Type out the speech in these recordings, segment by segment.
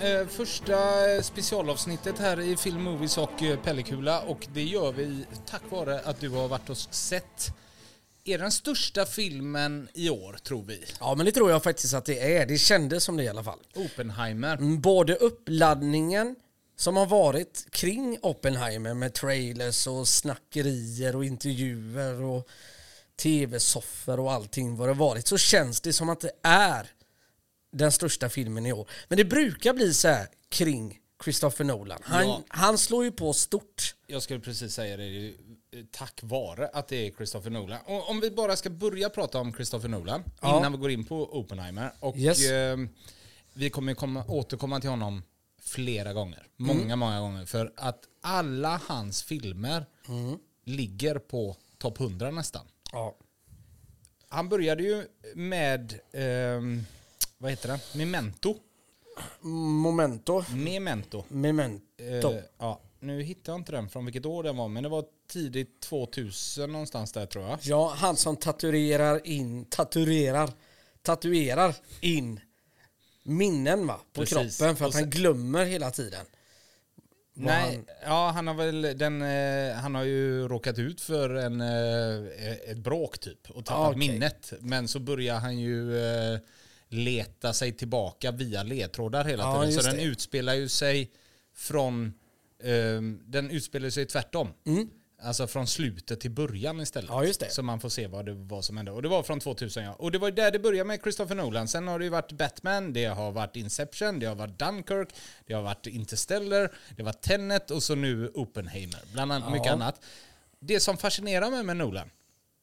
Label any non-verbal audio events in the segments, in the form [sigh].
Eh, första specialavsnittet här i Film Movies och eh, Pellekula och det gör vi tack vare att du har varit och sett är den största filmen i år, tror vi. Ja, men det tror jag faktiskt att det är. Det kändes som det i alla fall. Oppenheimer. Mm, Både uppladdningen som har varit kring Oppenheimer med trailers och snackerier och intervjuer och tv-soffor och allting vad det varit så känns det som att det är den största filmen i år. Men det brukar bli så här kring Christopher Nolan. Han, Ja. han slår ju på stort. Jag skulle precis säga det, eh, tack vare att det är Christopher Nolan. Och om vi bara ska börja prata om Christopher Nolan Ja. innan vi går in på Oppenheimer. Och Yes. eh, vi kommer komma, återkomma till honom flera gånger. Många, Mm. många gånger. För att alla hans filmer Mm. ligger på topp 100 nästan. Ja. Han började ju med, ehm, vad heter det? Memento. Momento. Memento. Memento. Eh, ja, nu hittar jag inte den från vilket år den var, men det var tidigt 2000 någonstans där tror jag. Ja, han som tatuerar in, tatuerar, tatuerar in minnen va, på Precis. kroppen för att sen- han glömmer hela tiden. Nej, han- ja han har väl den, eh, han har ju råkat ut för en, eh, ett bråk typ och tappat Ah, okej. minnet. Men så börjar han ju eh, leta sig tillbaka via ledtrådar hela Ja, tiden. Så just den det. utspelar ju sig från, eh, den utspelar sig tvärtom. Alltså från slutet till början istället. Mm. Ja, just det. Så man får se vad, det, vad som hände. Och det var från 2000 ja. Och det var där det började med Christopher Nolan. Sen har det ju varit Batman, det har varit Inception, det har varit Dunkirk, det har varit Interstellar, det varit Tenet och så nu Oppenheimer. Bland annat mycket annat. Det som fascinerar mig med Nolan,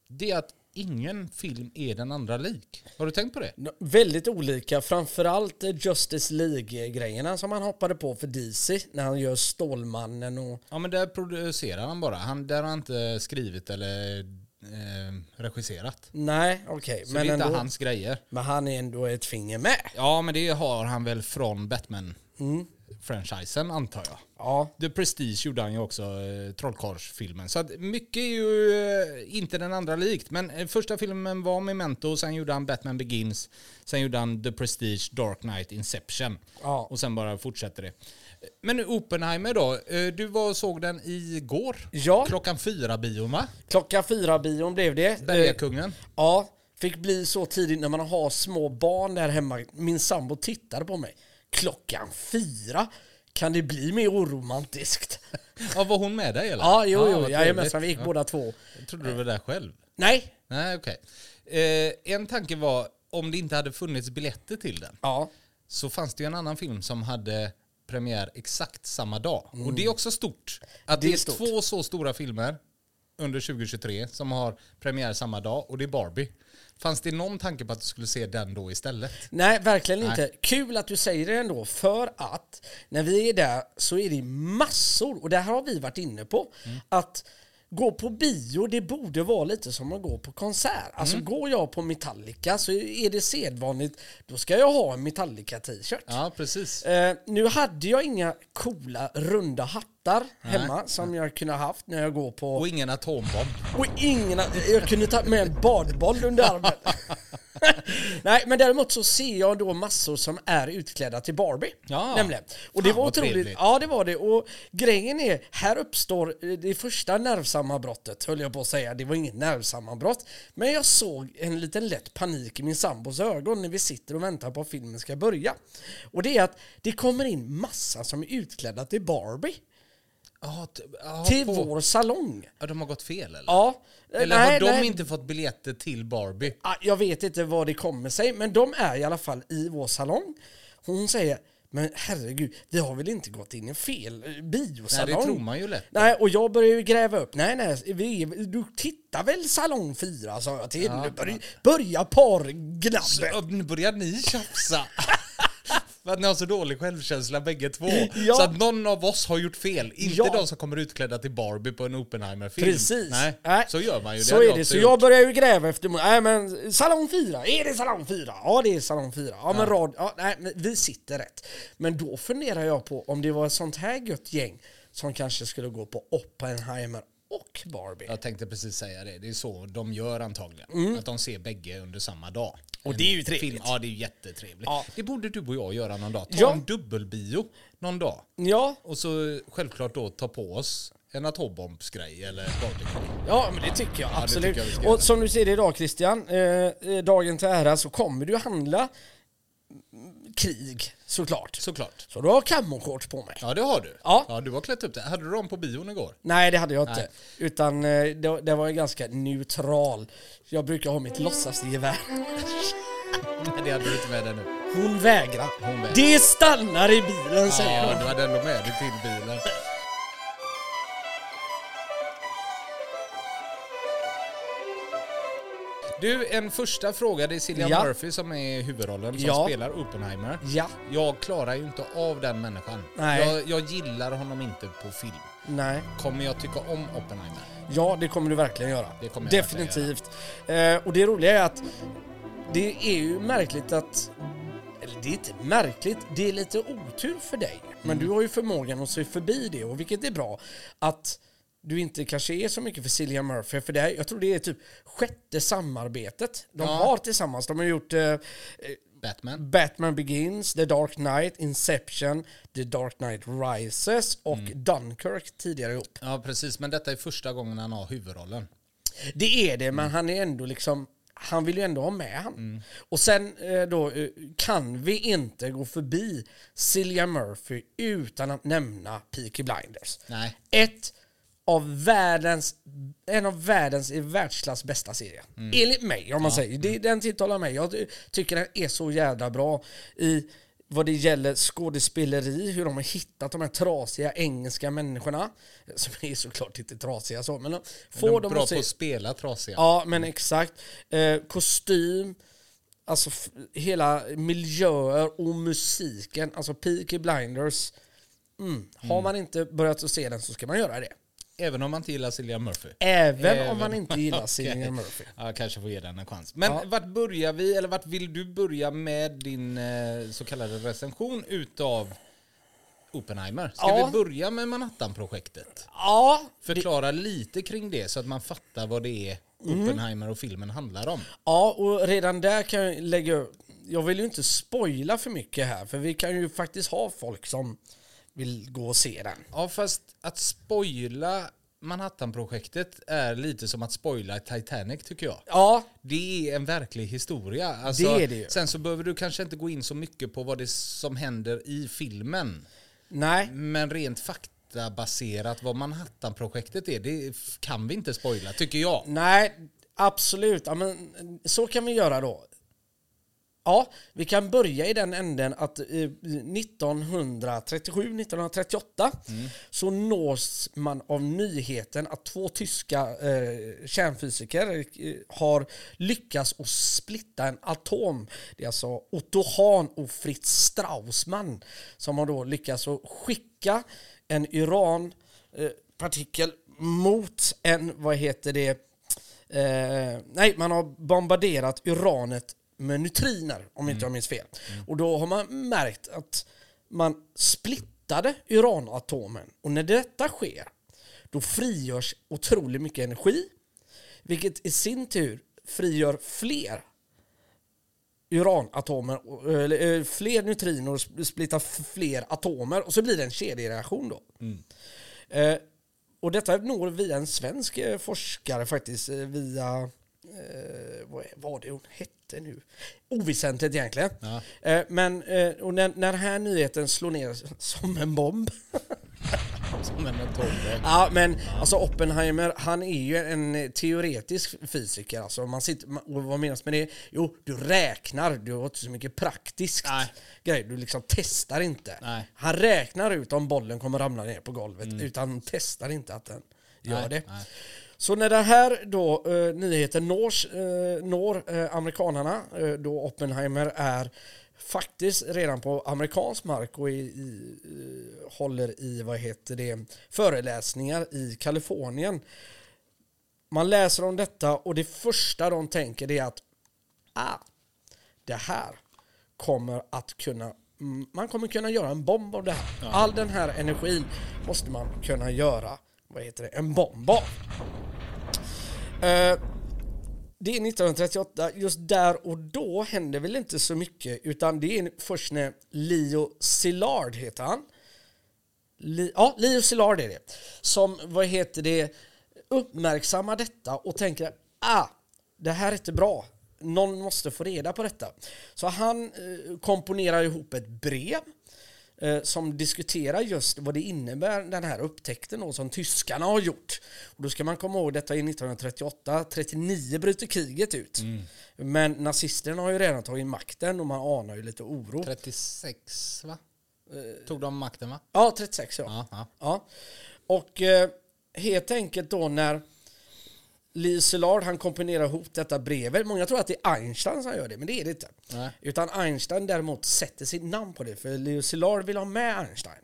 det är att ingen film är den andra lik. Har du tänkt på det? N- Väldigt olika, framförallt eh, Justice League-grejerna som han hoppade på för DC när han gör Stålmannen och... Ja men där producerar han bara. Han, där har han inte skrivit eller eh, regisserat. Nej, okej. Så men, det är inte ändå- hans grejer. men han är ändå ett finger med. Ja men det har han väl från Batman-franchisen antar jag. Ja, The Prestige gjorde han ju också, eh, Trollkarlsfilmen. Så att mycket är ju eh, inte den andra likt. Men eh, första filmen var Memento, sen gjorde han Batman Begins, sen gjorde han The Prestige, Dark Knight, Inception. Ja. Och sen bara fortsätter det. Men nu Oppenheimer då, eh, du var och såg den igår? Ja. Klockan fyra bion va? klockan fyra bion blev det. Eh, Bergakungen. Ja, fick bli så tidigt när man har små barn där hemma. Min sambo tittade på mig. Klockan fyra? Kan det bli mer oromantiskt? [laughs] Ja, var hon med dig eller? Ja, jo, trevligt. jajamensan, vi gick Ja. båda två. Jag trodde du var där själv. Nej, Nej, okej. Eh, en tanke var, om det inte hade funnits biljetter till den, ja, så fanns det ju en annan film som hade premiär exakt samma dag. Och det är också stort. Att det, Mm. Det är är stort. två så stora filmer under 2023 som har premiär samma dag och det är Barbie. Fanns det någon tanke på att du skulle se den då istället? nej verkligen Nej. inte. Kul att du säger det ändå, för att när vi är där så är det massor, och det här har vi varit inne på, Mm. att gå på bio, det borde vara lite som att gå på konsert. Alltså Mm. går jag på Metallica så är det sedvanligt, då ska jag ha en Metallica-t-shirt. Ja, precis. Eh, nu hade jag inga coola runda hattar hemma som jag kunde ha haft när jag går på... Och ingen atombomb. Och ingen, jag kunde ta med en badboll under armen. [laughs] Nej, men däremot så ser jag då massor som är utklädda till Barbie. Ja. Nämligen. Och det Fan, var otroligt. trevligt. Ja, det var det. Och grejen är, här uppstår eh, det första nervsammanbrottet, höll jag på att säga. Det var inget nervsammanbrott. Men jag såg en liten lätt panik i min sambos ögon när vi sitter och väntar på att filmen ska börja. Och det är att det kommer in massa som är utklädda till Barbie. Ja, t- ja, Till på- vår salong. Ja, de har gått fel eller? Ja. Eller Nej, har de nej. inte fått biljetter till Barbie? Jag vet inte vad det kommer sig, men de är i alla fall i vår salong. Hon säger, men herregud, vi har väl inte gått in i fel eh, biosalong? Nej, det tror man ju lätt. Nej, och jag börjar ju gräva upp. Nej, nej, vi, du tittar väl salong 4, sa jag till henne. Börja, börja pargnabben. Så, nu börjar ni tjafsa. [laughs] För att ni har så dålig självkänsla bägge två. [laughs] Ja. Så att någon av oss har gjort fel. Inte Ja. de som kommer utklädda till Barbie på en Oppenheimer-film. Precis. Nej, Nej. så gör man ju. Så hade är det, så gjort. jag börjar ju gräva efter, nej men salong 4, är det salong 4? Ja det är salong 4. Ja, men rad, ja, nej men vi sitter rätt. Men då funderar jag på om det var ett sånt här gött gäng som kanske skulle gå på Oppenheimer och Barbie. Jag tänkte precis säga det. Det är så de gör antagligen. Att de ser bägge under samma dag. Mm. Och En det är ju trevligt. Film, ja, det är ju jättetrevligt. Ja. Det borde du och jag göra någon dag. Ta Ja. en dubbelbio någon dag. Ja, Och så självklart då ta på oss en atombombsgrej eller Barbie-grej. ja, men det tycker jag det absolut. tycker jag och som du ser idag Christian, eh, eh, dagen till ära så kommer du handla mm, krig såklart. Såklart. Så du har camoshorts på mig. Ja, det har du. Ja. du har klätt upp det. Hade du dem på bion igår? Nej, det hade jag inte. Nej. Utan eh, det, det var ganska neutral. Jag brukar ha mitt låtsasgevär. Nej, det hade du inte med dig nu. Hon vägrar. Hon vägrar. Det stannar i bilen säger Ja, hon. du hade ändå med dig till bilen. Du, en första fråga. Det är Cillian Ja. Murphy som är huvudrollen, som Ja. spelar Oppenheimer. Ja, Jag klarar ju inte av den människan. Nej. Jag, jag gillar honom inte på film. nej. Kommer jag tycka om Oppenheimer? Ja, det kommer du verkligen göra. Det kommer jag verkligen Definitivt. Eh, och det roliga är att det är ju märkligt att... Eller det är inte märkligt, det är lite otur för dig. Men Mm. du har ju förmågan att se förbi det, och vilket är bra. Att du inte kanske är så mycket för Cillian Murphy, för det här, jag tror det är typ sjätte samarbetet de Ja. har tillsammans. De har gjort eh, Batman? Batman Begins, The Dark Knight, Inception, The Dark Knight Rises och Mm. Dunkirk tidigare ihop. Ja, precis. Men detta är första gången han har huvudrollen. Det är det, Mm. men han är ändå liksom han vill ju ändå ha med han. Och sen eh, då eh, kan vi inte gå förbi Cillian Murphy utan att nämna Peaky Blinders. Nej. Ett av världens, en av världens i världsklass bästa serier. Mm. Enligt mig, om man säger. Det, den tilltalar mig. Jag ty- tycker den är så jävla bra i vad det gäller skådespeleri, hur de har hittat de här trasiga engelska människorna. Som är såklart inte trasiga så, men de De får är dem bra på att spela trasiga. Ja, men exakt. Eh, kostym, alltså hela miljöer och musiken. Alltså Peaky Blinders. Mm. Har man inte börjat att se den så ska man göra det. Även om man inte gillar Cillian Murphy. Även, Även- om man inte gillar. [laughs] Cillian Murphy. Ja, kanske får ge den en chans. Men Ja. vart börjar vi, eller vart vill du börja med din eh, så kallade recension utav Oppenheimer? Ska Ja. vi börja med Manhattan-projektet? Ja, Förklara lite kring det så att man fattar vad det är Mm. Oppenheimer och filmen handlar om. ja, och redan där kan jag lägga... Jag vill ju inte spoila för mycket här, för vi kan ju faktiskt ha folk som vill gå och se den. Ja, fast att spoila Manhattan-projektet är lite som att spoila Titanic tycker jag. Ja, Det är en verklig historia. Alltså, Det är det ju. Sen så behöver du kanske inte gå in så mycket på vad det är som händer i filmen. nej. Men rent faktabaserat vad Manhattan-projektet är, det kan vi inte spoila, tycker jag. Nej, absolut. Ja, men, så kan vi göra då. Ja, vi kan börja i den änden att eh, 1937-1938 så nås man av nyheten att två tyska eh, kärnfysiker eh, har lyckats att splitta en atom. Det är alltså Otto Hahn och Fritz Straussmann som har då lyckats att skicka en uranpartikel mot en, vad heter det, Eh, nej, man har bombarderat uranet med neutriner, om inte jag minns fel. Och då har man märkt att man splittade uranatomen. Och när detta sker, då frigörs otroligt mycket energi, vilket i sin tur frigör fler uranatomer, eller eh, fler neutriner och sp- splittar fler atomer och så blir det en kedjereaktion då. Eh, och detta når via en svensk eh, forskare faktiskt, eh, via, vad var det hon hette nu? Oväsentligt egentligen. Ja. Eh, men eh, och när, när den här nyheten slår ner som en bomb, [laughs] Som en atombomb. Ja, men alltså Oppenheimer, han är ju en eh, teoretisk fysiker. Alltså, man sitter, och vad menas med det? Jo, du räknar, du har inte så mycket praktiskt Nej. grej. Du liksom testar inte. Nej. Han räknar ut om bollen kommer ramla ner på golvet, utan testar inte att den gör Nej, det. nej. Så när den här då, eh, nyheten nårs, eh, når eh, amerikanarna, eh, då Oppenheimer är faktiskt redan på amerikansk mark och i, i, eh, håller i vad heter det, föreläsningar i Kalifornien. Man läser om detta och det första de tänker är att ah, det här kommer att kunna man kommer kunna göra en bomb av det här. All den här energin måste man kunna göra vad heter det, en bomb av. Eh, det är 1938, just där och då händer väl inte så mycket utan det är först när Leo Szilard heter han. Li, ja, Leo Szilard är det. Som, vad heter det, uppmärksammar detta och tänker ah, det här är inte bra. Någon måste få reda på detta. Så han eh, komponerar ihop ett brev som diskuterar just vad det innebär den här upptäckten då, som tyskarna har gjort. Och då ska man komma ihåg detta är 1938, 39 bryter kriget ut. Men nazisterna har ju redan tagit makten och man anar ju lite oro. 36 va? Tog de makten va? Ja, 36 ja. Ja, ja. Ja. Och eh, helt enkelt då när Lee Szilard han komponerar ihop detta brevet. Många tror att det är Einstein som gör det, men det är det inte. Nej. Utan Einstein däremot sätter sitt namn på det, för Leo Szilard vill ha med Einstein.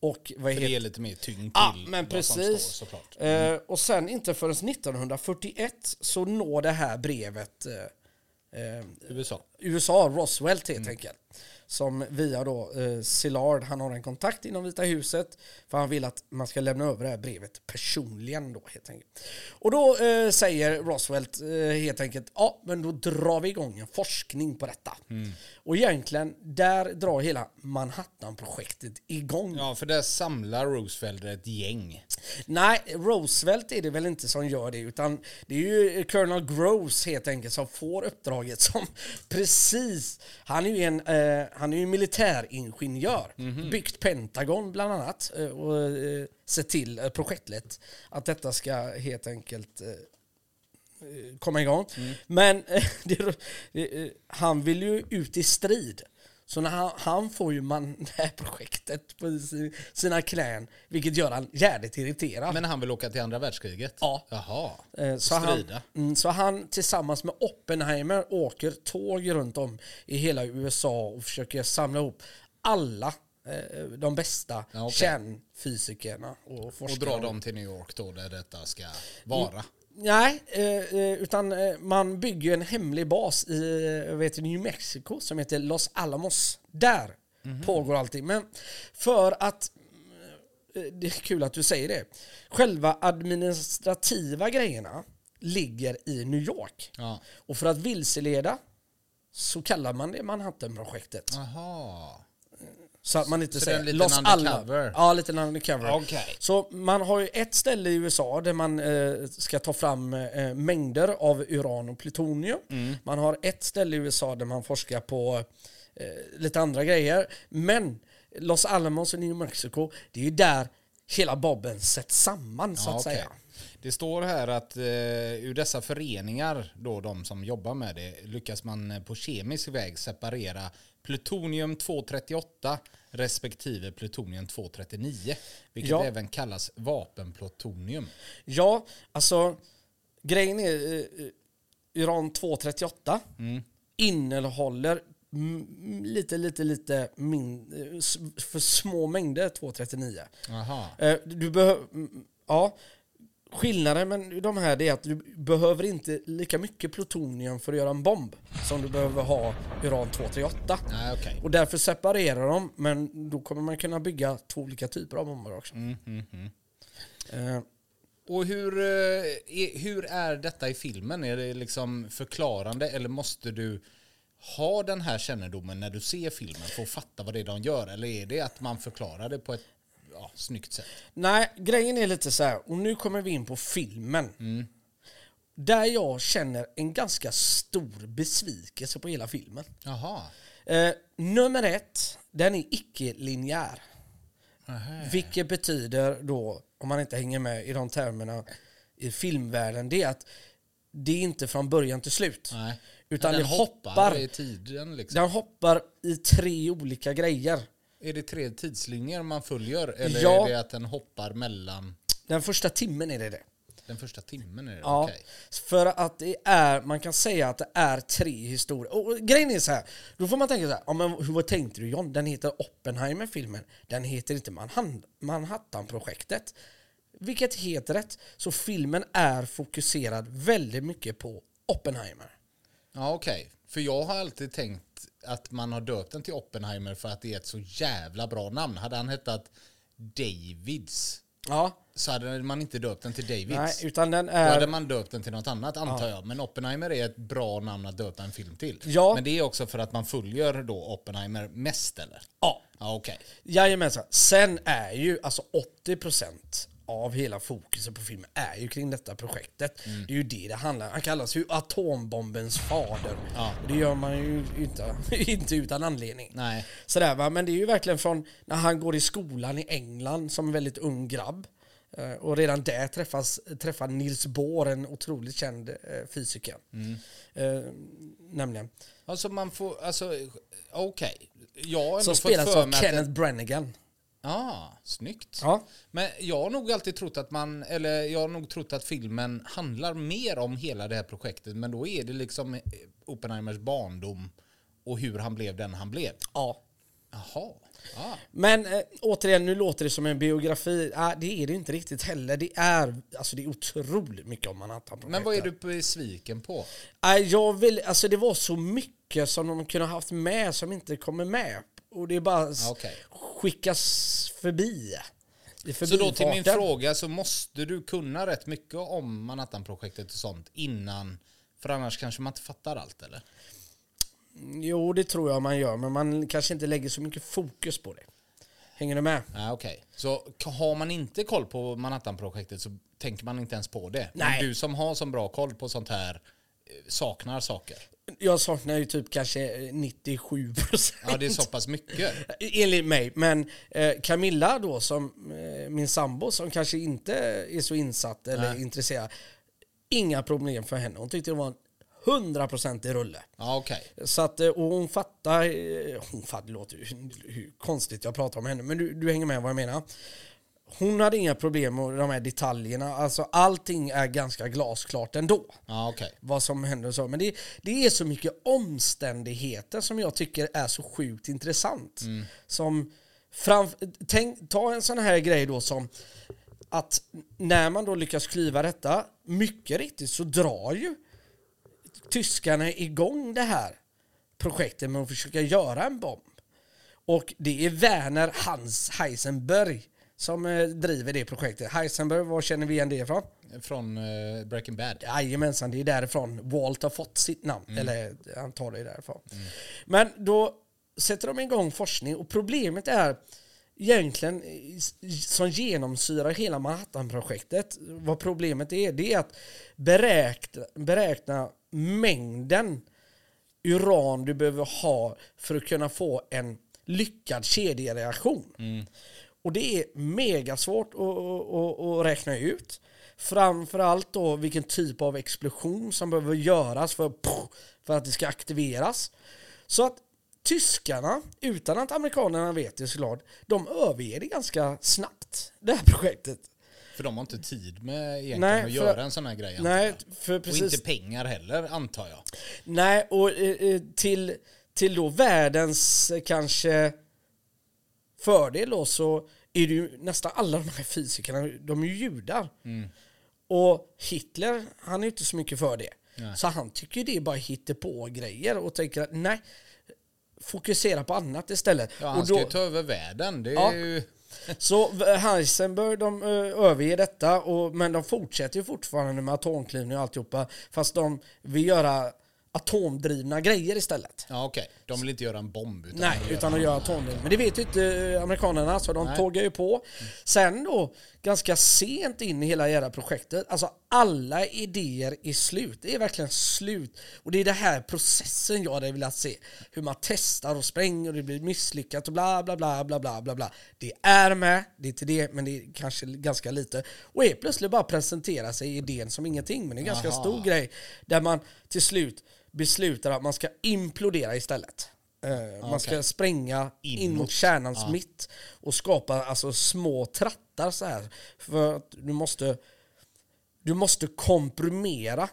Och vad För heter det ger lite mer tyngd till Ja, men precis. står såklart. Eh, och sen inte förrän 1941 så når det här brevet eh, eh, USA. USA, Roswell helt enkelt. Som via då eh, Szilard, han har en kontakt inom Vita huset för han vill att man ska lämna över det här brevet personligen då helt enkelt. Och då eh, säger Roswell eh, helt enkelt, ja men då drar vi igång en forskning på detta. Och egentligen, där drar hela Manhattan-projektet igång. Ja, för där samlar Roosevelt ett gäng. Nej, Roosevelt är det väl inte som gör det, utan det är ju Colonel Groves helt enkelt som får uppdraget som precis, han är ju en, eh, han är ju militäringenjör, byggt Pentagon bland annat eh, och eh, sett till eh, projektlett att detta ska helt enkelt eh, eh, komma igång. Men [laughs] eh, det, han vill ju ut i strid. Så när han, han får ju man [laughs] det här projektet på si- sina knän, vilket gör han jävligt irriterad. Men han vill åka till andra världskriget? Ja. Jaha. Eh, så, han, Strida. mm, så han tillsammans med Oppenheimer åker tåg runt om i hela USA och försöker samla ihop alla eh, de bästa Ja, okej. kärnfysikerna och Och forskarna. dra dem till New York då, där detta ska vara. Nej, eh, eh, utan eh, man bygger en hemlig bas i vet, New Mexico som heter Los Alamos. Där pågår allting. Men för att det är kul att du säger det. Själva administrativa grejerna ligger i New York. Ja. Och för att vilseleda så kallar man det Manhattan-projektet. Jaha. Så att man inte Så säger Los? Alamos. Ja, lite undercover. Okej. Så man har ju ett ställe i USA där man eh, ska ta fram eh, mängder av uran och plutonium. Mm. Man har ett ställe i USA där man forskar på eh, lite andra grejer. Men Los Alamos och New Mexico, det är ju där hela bobben sätts samman så Ja, att okej. säga. Det står här att eh, ur dessa föreningar, då de som jobbar med det, lyckas man eh, på kemisk väg separera plutonium 238 respektive plutonium 239, vilket Ja. även kallas vapenplutonium. Ja, alltså grejen är eh, uran 238 Mm. innehåller lite, lite, lite min, eh, för små mängder 239. Jaha. Eh, Du behöver, ja, skillnaden med de här är att du behöver inte lika mycket plutonium för att göra en bomb som du behöver ha uran 238. Nej, okej. Och därför separerar de, men då kommer man kunna bygga två olika typer av bomber också. Mm, mm, mm. Eh, Och hur, eh, är, hur är detta i filmen? Är det liksom förklarande eller måste du ha den här kännedomen när du ser filmen för att fatta vad det är de gör? Eller är det att man förklarar det på ett ja, snyggt sätt? Nej, grejen är lite så här, och nu kommer vi in på filmen. Där jag känner en ganska stor besvikelse på hela filmen. Jaha. Eh, nummer ett, den är icke-linjär. Vilket betyder då, om man inte hänger med i de termerna i filmvärlden, det är att det är inte från början till slut. Nej. Utan det den hoppar, i tiden liksom. den hoppar i tre olika grejer. Är det tre tidslinjer man följer? Eller Ja. är det att den hoppar mellan Den första timmen är det det. den första timmen? Är det? Ja, Okej. för att det är, man kan säga att det är tre historier. Och grejen är så här, då får man tänka så här, ja, men hur, tänkte du John? Den heter Oppenheimer-filmen, den heter inte Manhattan- Manhattan-projektet. Vilket heter rätt. Så filmen är fokuserad väldigt mycket på Oppenheimer. Ja, okej. För jag har alltid tänkt att man har döpt den till Oppenheimer för att det är ett så jävla bra namn. Hade han hetat Davids Ja, så hade man inte döpt den till Davids. nej, utan den Då hade är... man döpt den till något annat antar jag. Men Oppenheimer är ett bra namn att döpa en film till. Ja. Men det är också för att man följer då Oppenheimer mest eller? Ja, Ja okej. jajamensan. Sen är ju alltså 80% av hela fokuset på filmen är ju kring detta projektet. Mm. Det är ju det det handlar om. Han kallas ju atombombens fader. Ja. Och det gör man ju inte, [laughs] inte utan anledning. Nej. Sådär, va? Men det är ju verkligen från när han går i skolan i England som en väldigt ung grabb. Eh, Och redan där träffas, träffar Niels Bohr, en otroligt känd eh, fysiker. Mm. Eh, nämligen. Alltså man får, alltså okej. Jag har ändå Som spelas av Kenneth Brannigan. Ah, snyggt. Ja. Men jag har nog alltid trott att man, eller jag har nog trott att filmen handlar mer om hela det här projektet. Men då är det liksom Oppenheimers barndom och hur han blev den han blev. ja. Jaha. Ah. Men eh, återigen, nu låter det som en biografi. Ah, det är det inte riktigt heller. Det är, alltså, det är otroligt mycket om Manhattan-projektet. Men vad är du besviken på? Nej, jag vill, alltså det var så mycket som de kunde ha haft med som inte kommer med. Och det är bara Ja, okej. skickas förbi. Så då till min fråga så måste du kunna rätt mycket om Manhattan-projektet och sånt innan. För annars kanske man inte fattar allt eller? Jo, det tror jag man gör, men man kanske inte lägger så mycket fokus på det. Hänger du med? Ja, okej. Så k- har man inte koll på Manhattan-projektet så tänker man inte ens på det. Nej. Men du som har så bra koll på sånt här eh, saknar saker. Jag saknar ju typ kanske 97 procent. Ja, det är så pass mycket. [laughs] Enligt mig. Men eh, Camilla då, som eh, min sambo, som kanske inte är så insatt eller Nej. intresserad. Inga problem för henne. Hon tyckte det var en 100% i rulle. Ja, okej. Så att, eh, och hon fattar, eh, hon fattar, det låter ju hur konstigt jag pratar om henne, men du, du hänger med vad jag menar. Hon hade inga problem med de här detaljerna, alltså allting är ganska glasklart ändå. Ja, okej. Vad som händer och så. Men det, det är så mycket omständigheter som jag tycker är så sjukt intressant. Som fram, tänk, ta en sån här grej då som att när man då lyckas klyva detta, mycket riktigt så drar ju tyskarna igång det här projektet med att försöka göra en bomb. Och det är Werner Hans Heisenberg som eh, driver det projektet. Heisenberg, var känner vi igen det ifrån? Från eh, Breaking Bad. Jajamensan, det är därifrån Walt har fått sitt namn. Eller han tar det därifrån. Men då sätter de igång forskning och problemet är egentligen eh, som genomsyrar hela Manhattan-projektet. Vad problemet är, det är att beräkna, beräkna mängden uran du behöver ha för att kunna få en lyckad kedjereaktion. Och det är megasvårt att, att, att, räkna ut. Framförallt då vilken typ av explosion som behöver göras för, för att det ska aktiveras. Så att tyskarna, utan att amerikanerna vet det såklart, de överger det ganska snabbt, det här projektet. För de har inte tid med egentligen Nej, att för- göra en sån här grej. Nej, för Och precis... inte pengar heller, antar jag. Nej, och eh, eh, till, till då världens kanske fördel då så är det ju nästan alla de här fysikerna, de är ju judar. Och Hitler, han är inte så mycket för det. Nej. Så han tycker det är bara på grejer och tänker att nej, fokusera på annat istället. Ja, han och ska då, ju ta över världen. Det är Ja. ju... [laughs] så Heisenberg, de uh, överger detta, och, men de fortsätter ju fortfarande med atomklyvning och alltihopa. Fast de vill göra atomdrivna grejer istället. Ja, okej. De vill inte göra en bomb. Utan Nej, utan att göra- atomdrivning. Men det vet ju inte eh, amerikanerna, så de Nej. tågar ju på. Sen då, ganska sent in i hela jävla projektet, alltså alla idéer är slut. Det är verkligen slut. Och det är den här processen jag hade velat se. Hur man testar och spränger och det blir misslyckat och bla bla bla bla bla bla bla. Det är med, det är inte det, men det är kanske ganska lite. Och helt plötsligt bara presentera sig idén som ingenting, men det är en ganska Aha. stor grej. Där man till slut beslutar att man ska implodera istället. Eh, Man ska spränga in Inåt. mot kärnans mitt och skapa alltså små trattar så här. För att du måste, du måste komprimera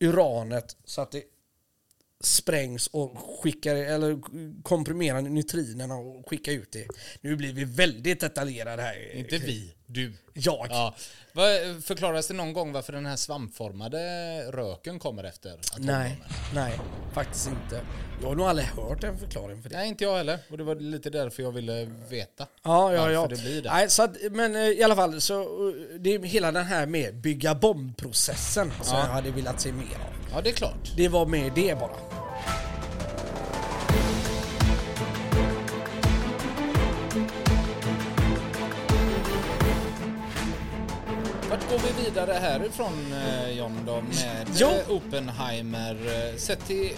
uranet så att det sprängs och skickar, eller komprimera neutrinerna och skicka ut det. Nu blir vi väldigt detaljerade här. Inte vi. Du. Jag. Ja. Förklaras det någon gång varför den här svampformade röken kommer efter atombomben? Nej, nej, faktiskt inte. Jag har nog aldrig hört en förklaring för det. Nej, inte jag heller. Och det var lite därför jag ville veta. Ja, ja, ja. det blir det. Nej, så att, men eh, i alla fall, så eh, det är hela den här med bygga bombprocessen som Ja. jag hade velat se mer av. Ja, det är klart. Det var med det bara. Går vi vidare härifrån eh, John då med Jo. eh, Oppenheimer? Eh, Sett till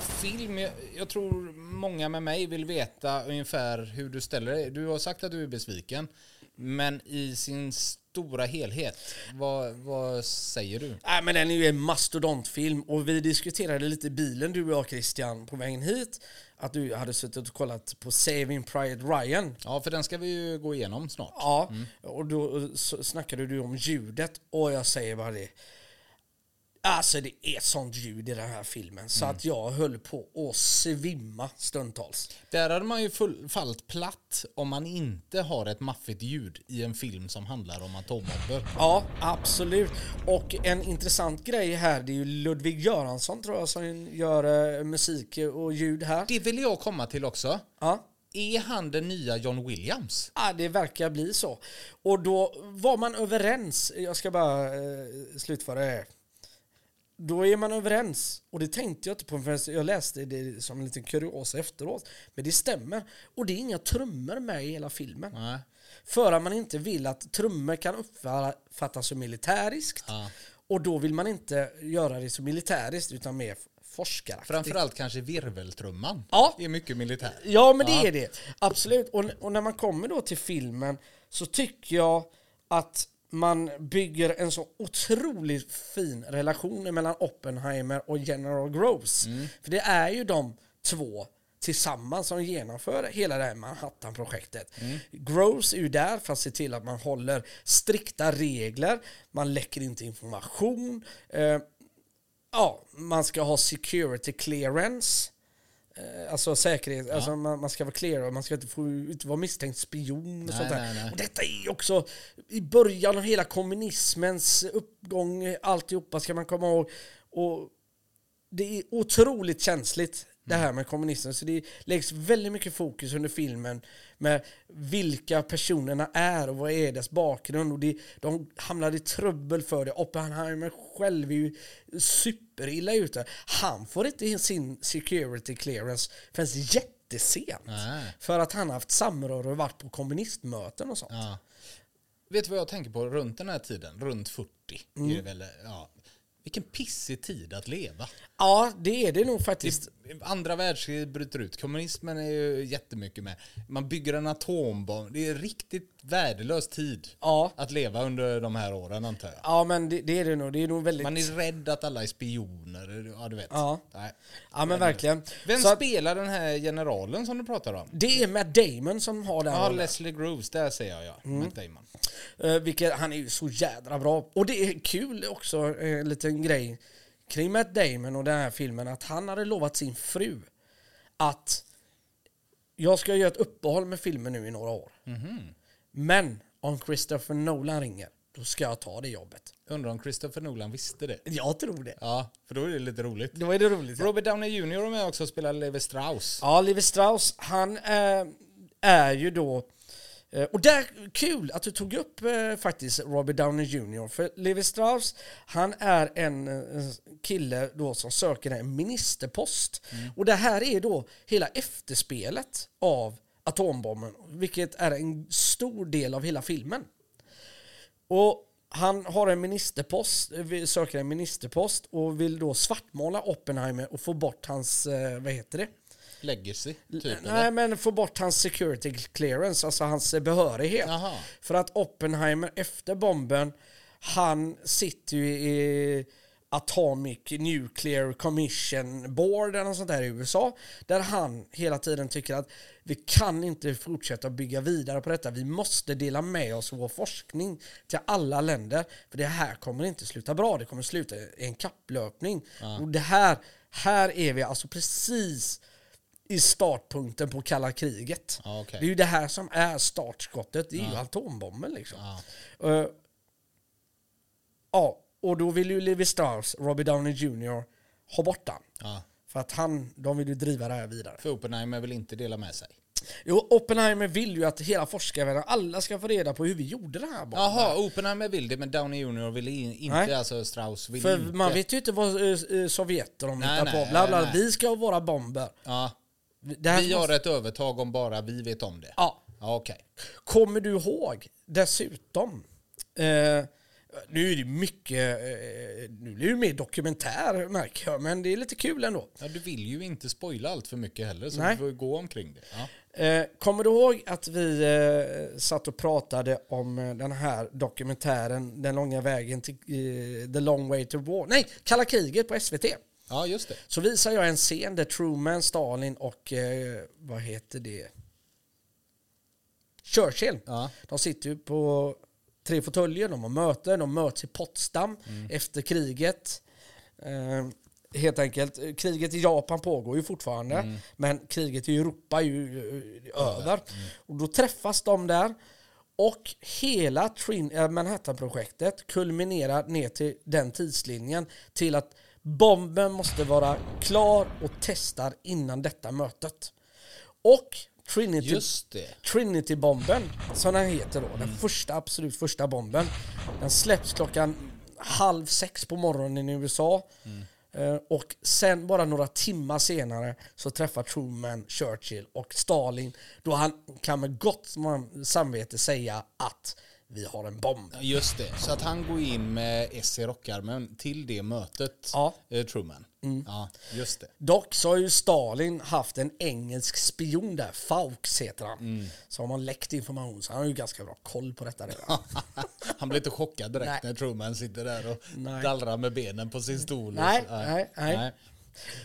film, jag, jag tror många med mig vill veta ungefär hur du ställer dig. Du har sagt att du är besviken, men i sin stora helhet, vad, vad säger du? Nej, men den är ju en mastodontfilm och vi diskuterade lite i bilen du och jag Christian på vägen hit. Att du hade suttit och kollat på Saving Private Ryan. Ja, för den ska vi ju gå igenom snart. Ja, och då eh, snackade du om ljudet och jag säger bara det. Alltså det är sånt ljud i den här filmen så att jag höll på att svimma stundtals. Där hade man ju full, fallit platt om man inte har ett maffigt ljud i en film som handlar om atombomber. Ja, absolut. Och en intressant grej här, det är ju Ludvig Göransson tror jag som gör eh, musik och ljud här. Det vill jag komma till också. Ja. Är han den nya John Williams? Ja, det verkar bli så. Och då var man överens, jag ska bara eh, slutföra det. Då är man överens, och det tänkte jag inte på för jag läste det som en liten kuriosa efteråt. Men det stämmer. Och det är inga trummor med i hela filmen. Nej. För att man inte vill att trummor kan uppfattas som militäriskt. Ja. Och då vill man inte göra det så militäriskt utan mer forskaraktigt. Framförallt kanske virveltrumman. Ja. Det är mycket militär. Ja, men det Ja. är det. Absolut. Och, och när man kommer då till filmen så tycker jag att man bygger en så otroligt fin relation mellan Oppenheimer och General Groves. För det är ju de två tillsammans som genomför hela det här Manhattan-projektet. Groves är ju där för att se till att man håller strikta regler, man läcker inte information, eh, ja, man ska ha security clearance. Eh, Alltså säkerhet, alltså man, man ska vara clear och man ska inte få inte vara misstänkt spion och Nej, sånt där. nej, nej. Och detta är också i början av hela kommunismens uppgång, alltihopa ska man komma ihåg. Och det är otroligt känsligt det här med kommunismen. Så det läggs väldigt mycket fokus under filmen med vilka personerna är och vad är deras bakgrund. Och det, de hamnar i trubbel för det. Oppenheimer själv är ju superilla ute. Han får inte sin security clearance förrän jättesent. Nej. För att han har haft samröre och varit på kommunistmöten och sånt. Ja. Vet du vad jag tänker på runt den här tiden? Runt 40. Mm. Är det väl, ja. Vilken pissig tid att leva. Ja, det är det nog faktiskt. Andra världskriget bryter ut. Kommunismen är ju jättemycket med. Man bygger en atombomb. Det är riktigt värdelös tid Ja. att leva under de här åren antar jag. Ja, men det, det är det nog. Det är nog väldigt... Man är rädd att alla är spioner. Ja, du vet. Ja. Nej. Ja, men verkligen. Vem Så spelar den här generalen som du pratar om? det är Matt Damon som har den Ja, rollen. Leslie Groves, där ser jag ja. Mm. Matt Damon. Eh, vilket, han är ju så jädra bra. Och det är kul också, eh, en liten grej kring Matt Damon och den här filmen, att han hade lovat sin fru att jag ska göra ett uppehåll med filmen nu i några år. Mhm. Men om Christopher Nolan ringer, då ska jag ta det jobbet. Undrar om Christopher Nolan visste det? Jag tror det. Ja, för då är det lite roligt. Då är det roligt. Robert Downey Jr. är med också och spelar Levi Strauss. Ja, Levi Strauss, han eh, är ju då... Eh, och där, kul att du tog upp eh, faktiskt Robert Downey Jr. För Levi Strauss, han är en eh, kille då som söker en ministerpost. Och det här är då hela efterspelet av atombomben, vilket är en stor del av hela filmen. Och han har en ministerpost, eh, söker en ministerpost och vill då svartmåla Oppenheimer och få bort hans, eh, vad heter det? Legacy, typ. Nej, eller? men få bort hans security clearance, alltså hans eh, behörighet. Jaha. För att Oppenheimer efter bomben, han sitter ju i Atomic Nuclear Commission Board eller något sånt där i USA. Där han hela tiden tycker att vi kan inte fortsätta bygga vidare på detta. Vi måste dela med oss vår forskning till alla länder. För det här kommer inte sluta bra. Det kommer sluta i en kapplöpning. Och det här, här är vi alltså precis i startpunkten på kalla kriget. Okej. Det är ju det här som är startskottet. Det är ju atombomben liksom. Eh, ja, och då vill ju Levi Strauss, Robbie Downey Jr. ha bort den. För att han, de vill ju driva det här vidare. För Oppenheimer vill inte dela med sig. Jo, Oppenheimer vill ju att hela forskarvärlden, alla ska få reda på hur vi gjorde det här bomben. Jaha, Oppenheimer vill det men Downey Jr vill in, inte, Nej. alltså Strauss vill För inte. man vet ju inte vad eh, eh, Sovjet och de hittar på. Bla, bla. nej. Vi ska ha våra bomber. Ja, Vi måste- har ett övertag om bara vi vet om det. Ja. Okej. Kommer du ihåg dessutom? Eh, nu är det mycket, eh, nu blir det mer dokumentär märker jag, men det är lite kul ändå. Ja, du vill ju inte spoila allt för mycket heller så Nej. du får gå omkring det. Ja. Eh, kommer du ihåg att vi eh, satt och pratade om den här dokumentären Den långa vägen till The long way to war? Nej, Kalla kriget på SVT. Ja, just det. Så visar jag en scen där Truman, Stalin och eh, vad heter det? Churchill. Ja. De sitter ju på tre fåtöljer, de har möten, de möts i Potsdam efter kriget. Eh, helt enkelt, eh, kriget i Japan pågår ju fortfarande, men kriget i Europa är ju eh, över. Och då träffas de där och hela äh, Manhattan-projektet kulminerar ner till den tidslinjen till att bomben måste vara klar och testad innan detta mötet. Och Trinity. Trinity-bomben, som den heter då, den första, absolut första bomben. Den släpps klockan halv sex på morgonen i USA. Eh, Och sen bara några timmar senare så träffar Truman Churchill och Stalin då han kan med gott samvete säga att vi har en bomb. Just det. Så att han går in med S i rockarmen till det mötet, Ja. eh, Truman. Ja, just det. Dock så har ju Stalin haft en engelsk spion där, Fawkes heter han. Mm. Så har man läckt information, så han har ju ganska bra koll på detta redan. [laughs] Han blir inte chockad direkt Nej. när Truman sitter där och Nej. dallrar med benen på sin stol. Nej, så. nej, nej.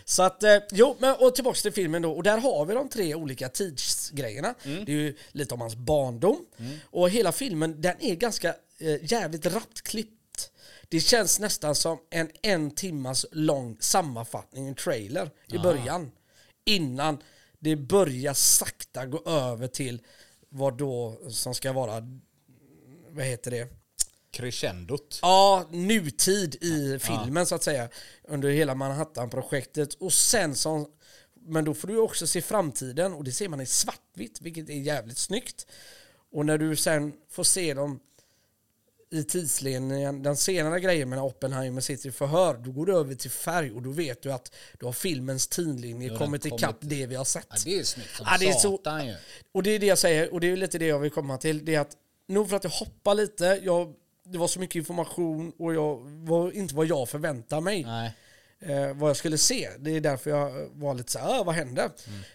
Så att, eh, jo, men och tillbaks till filmen då. Och där har vi de tre olika tidsgrejerna. Mm. Det är ju lite om hans barndom. Och hela filmen, den är ganska eh, jävligt rappt klippt. Det känns nästan som en en timmas lång sammanfattning, en trailer, i början. Innan det börjar sakta gå över till vad då som ska vara, vad heter det? Crescendot. Ja, nutid i filmen så att säga. Under hela Manhattan-projektet. Och sen som... Men då får du också se framtiden och det ser man i svartvitt, vilket är jävligt snyggt. Och när du sen får se dem i tidslinjen, den senare grejen med när Oppenheimer sitter i förhör, då går du över till färg och då vet du att då har filmens tidlinje den kommit kommit- ikapp det vi har sett. Ja, det är snyggt som Ja, det är så- satan ju. Och det är det jag säger, och det är lite det jag vill komma till. Det är att, nog för att jag hoppar lite, jag, det var så mycket information och jag var inte vad jag förväntade mig. Nej. Eh, vad jag skulle se. Det är därför jag var lite så här, "Ah, vad hände?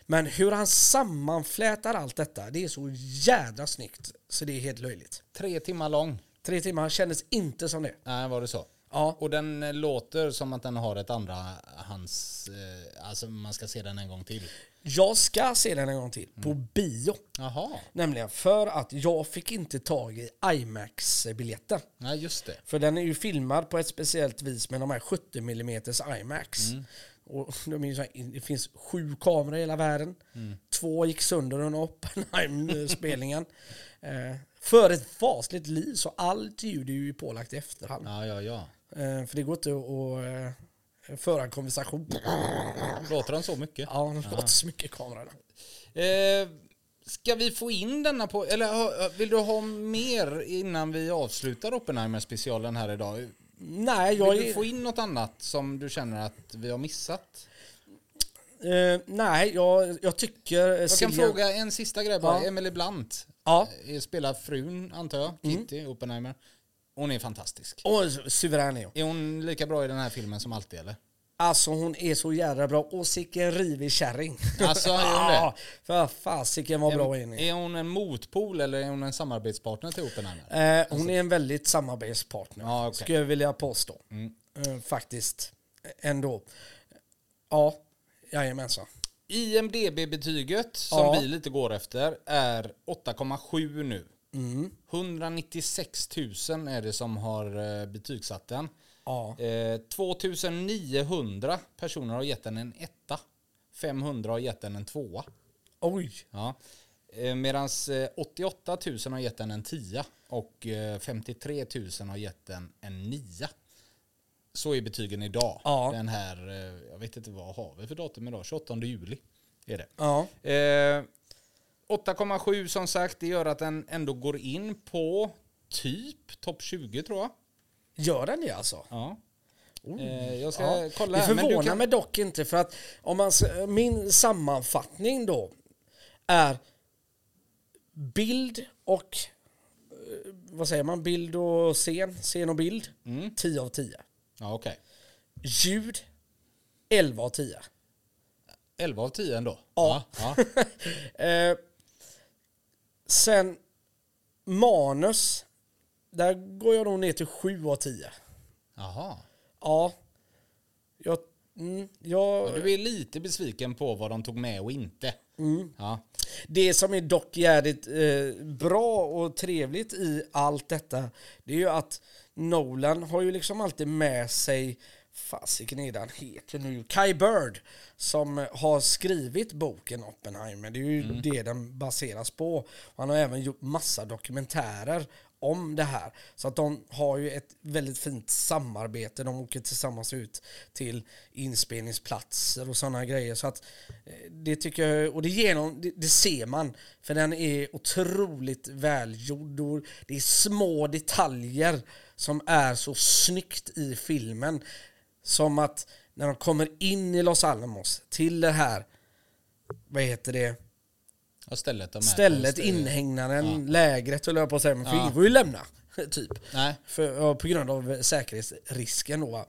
Men hur han sammanflätar allt detta, det är så jädra snyggt. Så det är helt löjligt. Tre timmar lång. Tre timmar kändes inte som det. Nej, var det så? Ja, Och den eh, låter som att den har ett andra hans... Eh, alltså man ska se den en gång till. jag ska se den en gång till, på bio. Jaha. Nämligen för att jag fick inte tag i IMAX-biljetter. Nej, just det. För den är ju filmad på ett speciellt vis med de här 70 mm IMAX. Och de är så här, det finns sju kameror i hela världen. Två gick sönder under Oppenheim-spelningen. [laughs] eh, för ett fasligt liv, så allt ljud är ju pålagt i efterhand. Ja, ja, ja. Eh, för det går inte att eh, föra en konversation. Låter den så mycket? Ja, det låter så mycket kameror. Eh, ska vi få in denna på... Eller vill du ha mer innan vi avslutar Oppenheimer-specialen här idag? Nej, jag Vill du få in något annat som du känner att vi har missat? Eh, nej, jag, jag tycker... Jag kan fråga en sista grej bara. Ja. Emily Blunt Ja. spelar frun, antar jag, Kitty Oppenheimer. Hon är fantastisk. Åh, suverän är hon. Är hon lika bra i den här filmen som alltid eller? Alltså hon är så jävla bra. Och sicken rivig kärring. Alltså, är hon [laughs] det? Ja, För fasiken vad bra hon är. Är hon en motpol eller är hon en samarbetspartner till Oppenheimer? Eh, hon är en väldigt samarbetspartner. Ja, okej. Skulle jag vilja påstå. Eh, faktiskt. Ändå. Ja, jajamensan. IMDB-betyget som Ja. vi lite går efter är 8,7 nu. Mm. 196 000 är det som har eh, betygsatt den. Ja. Eh, 2900 personer har gett den en etta. 500 har gett den en tvåa. Oj. Ja. Medan 88 000 har gett den en 10 och eh, 53 000 har gett den en 9. Så är betygen idag. Ja. Den här, eh, jag vet inte vad har vi för datum idag? 28 juli är det. Ja. Eh, 8,7 som sagt, det gör att den ändå går in på typ topp 20 tror jag. Gör den det alltså? Ja. Eh, jag ska Ja. kolla Det här, men du förvånar kan- mig dock inte för att om man, min sammanfattning då är bild och eh, vad säger man? Bild och scen, scen och bild. Mm. 10 av 10. Ja, okej. Ljud 11 av 10. 11 av 10 ändå. Ja. ja. [laughs] Eh, sen manus, där går jag nog ner till 7 av 10. Jaha. Ja. Jag, mm, jag, Du är lite besviken på vad de tog med och inte. Mm. Ja. Det som är dock jävligt eh, bra och trevligt i allt detta, det är ju att Nolan har ju liksom alltid med sig, fasiken är det han heter nu, Kai Bird, som har skrivit boken Oppenheimer. Det är ju det den baseras på. Och han har även gjort massa dokumentärer om det här. Så att de har ju ett väldigt fint samarbete. De åker tillsammans ut till inspelningsplatser och sådana grejer. Så att eh, det tycker jag, och det, genom, det, det ser man. För den är otroligt välgjord och det är små detaljer som är så snyggt i filmen. Som att när de kommer in i Los Alamos till det här, vad heter det? Och stället de på. Stället, Stä- inhägnaden, lägret höll jag på att säga, men för Ja. ingen får ju lämna. [laughs] Typ. Nej. För, ja, på grund av säkerhetsrisken då. va.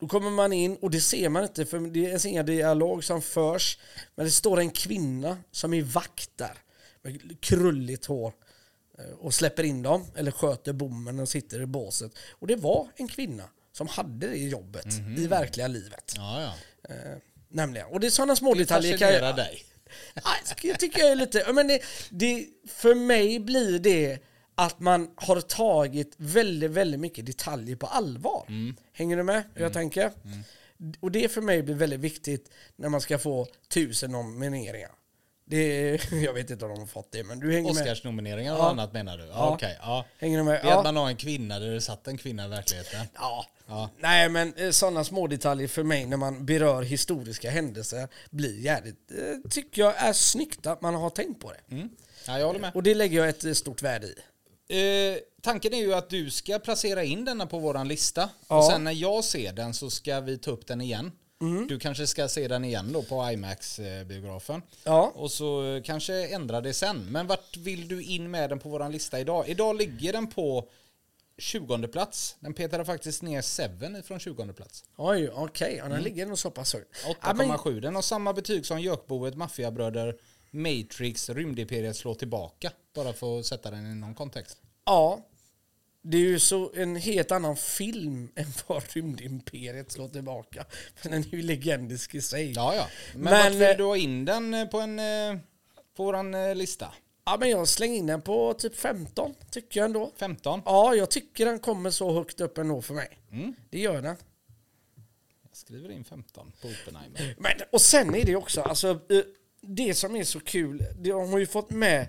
Då kommer man in och det ser man inte för det är inga dialog som förs. Men det står en kvinna som är vakt där. Med krulligt hår. eh, Och släpper in dem, eller sköter bommen och sitter i båset. Och det var en kvinna som hade det jobbet i verkliga livet. Ja, ja. Eh, nämligen. Och det är sådana små Det detaljer. jag- fascinerar dig. Jag tycker jag är lite... Men det, det, för mig blir det att man har tagit väldigt, väldigt mycket detaljer på allvar. Hänger du med hur jag tänker? Och det för mig blir väldigt viktigt när man ska få tusen nomineringar. Det, [laughs] jag vet inte om de har fått det, men du hänger med. Oscarsnomineringar och Ja. annat menar du? Ja, Ja. okej. Ja. Hänger du med? Det är att Ja. man har en kvinna där det satt en kvinna i verkligheten. Ja. Ja. Nej men sådana små detaljer för mig när man berör historiska händelser blir jävligt, eh, tycker jag är snyggt att man har tänkt på det. Mm. Ja, jag håller med. Och det lägger jag ett eh, stort värde i. Eh, tanken är ju att du ska placera in denna på våran lista. Ja. Och sen när jag ser den så ska vi ta upp den igen. Du kanske ska se den igen då på IMAX-biografen. Ja. Och så eh, kanske ändra det sen. Men vart vill du in med den på våran lista idag? Idag ligger den på 20 plats. Den petade faktiskt ner Seven ifrån 20 plats. Oj, okej. Ja, den ligger nog så pass högt. 8,7. Den har samma betyg som Gökboet, Maffiabröder, Matrix, Rymdimperiet slår tillbaka. Bara för att sätta den i någon kontext. Ja. Det är ju så en helt annan film [laughs] än vad Rymdimperiet slår tillbaka. Men den är ju legendisk i sig. Ja, ja. Men, Men, vart eh, vill du ha in den eh, på, en, eh, på eh, lista? Ja, men jag slänger in den på typ 15, tycker jag ändå. 15? Ja, jag tycker den kommer så högt upp ändå för mig. Mm. Det gör den. Jag skriver in 15 på Oppenheimer. [laughs] Men, och sen är det också, alltså, eh, det som är så kul, de har ju fått med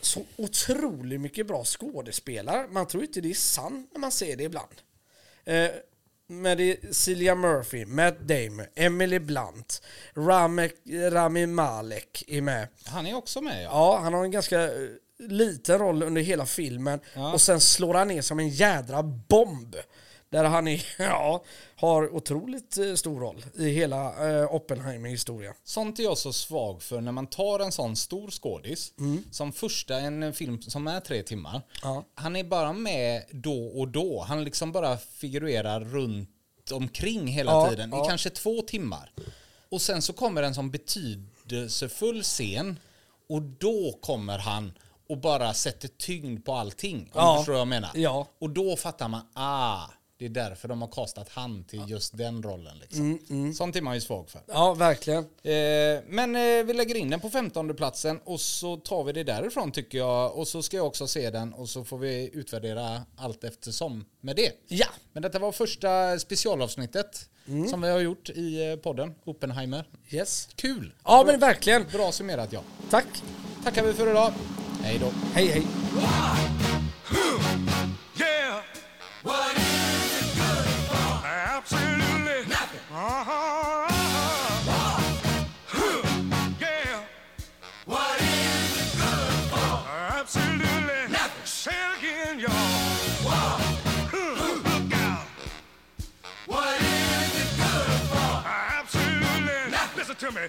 så otroligt mycket bra skådespelare. Man tror inte det är sant när man ser det ibland. Eh, men det är Cillian Murphy, Matt Damon, Emily Blunt, Rami, Rami Malek är med. Han är också med ja. Ja, han har en ganska eh, liten roll under hela filmen Ja. och sen slår han ner som en jädra bomb. Där han är, [laughs] ja, har otroligt eh, stor roll i hela eh, Oppenheimer-historien. Sånt är jag så svag för när man tar en sån stor skådis, som första en film som är tre timmar. Mm. Ja. Han är bara med då och då. Han liksom bara figurerar runt omkring hela Ja, tiden ja. i kanske två timmar. Och sen så kommer en sån betydelsefull scen och då kommer han och bara sätter tyngd på allting. Om Ja. du förstår vad jag menar. Ja. Och då fattar man, ah, Det är därför de har kastat han till just den rollen. Liksom. Mm, Sånt är man ju svag för. Ja, verkligen. Eh, men eh, vi lägger in den på 15 platsen och så tar vi det därifrån tycker jag. Och så ska jag också se den och så får vi utvärdera allt eftersom med det. Ja. Men detta var första specialavsnittet som vi har gjort i eh, podden Oppenheimer. Yes. Kul! Ja, men verkligen. Bra summerat ja. Tack. Tackar vi för idag. Hej då. Hej, hej. Absolutely nothing. Uh-huh. Gail. What is it good for? Absolutely nothing. Shake again, y'all. Whoa. What is it good for? Absolutely nothing. Listen to me.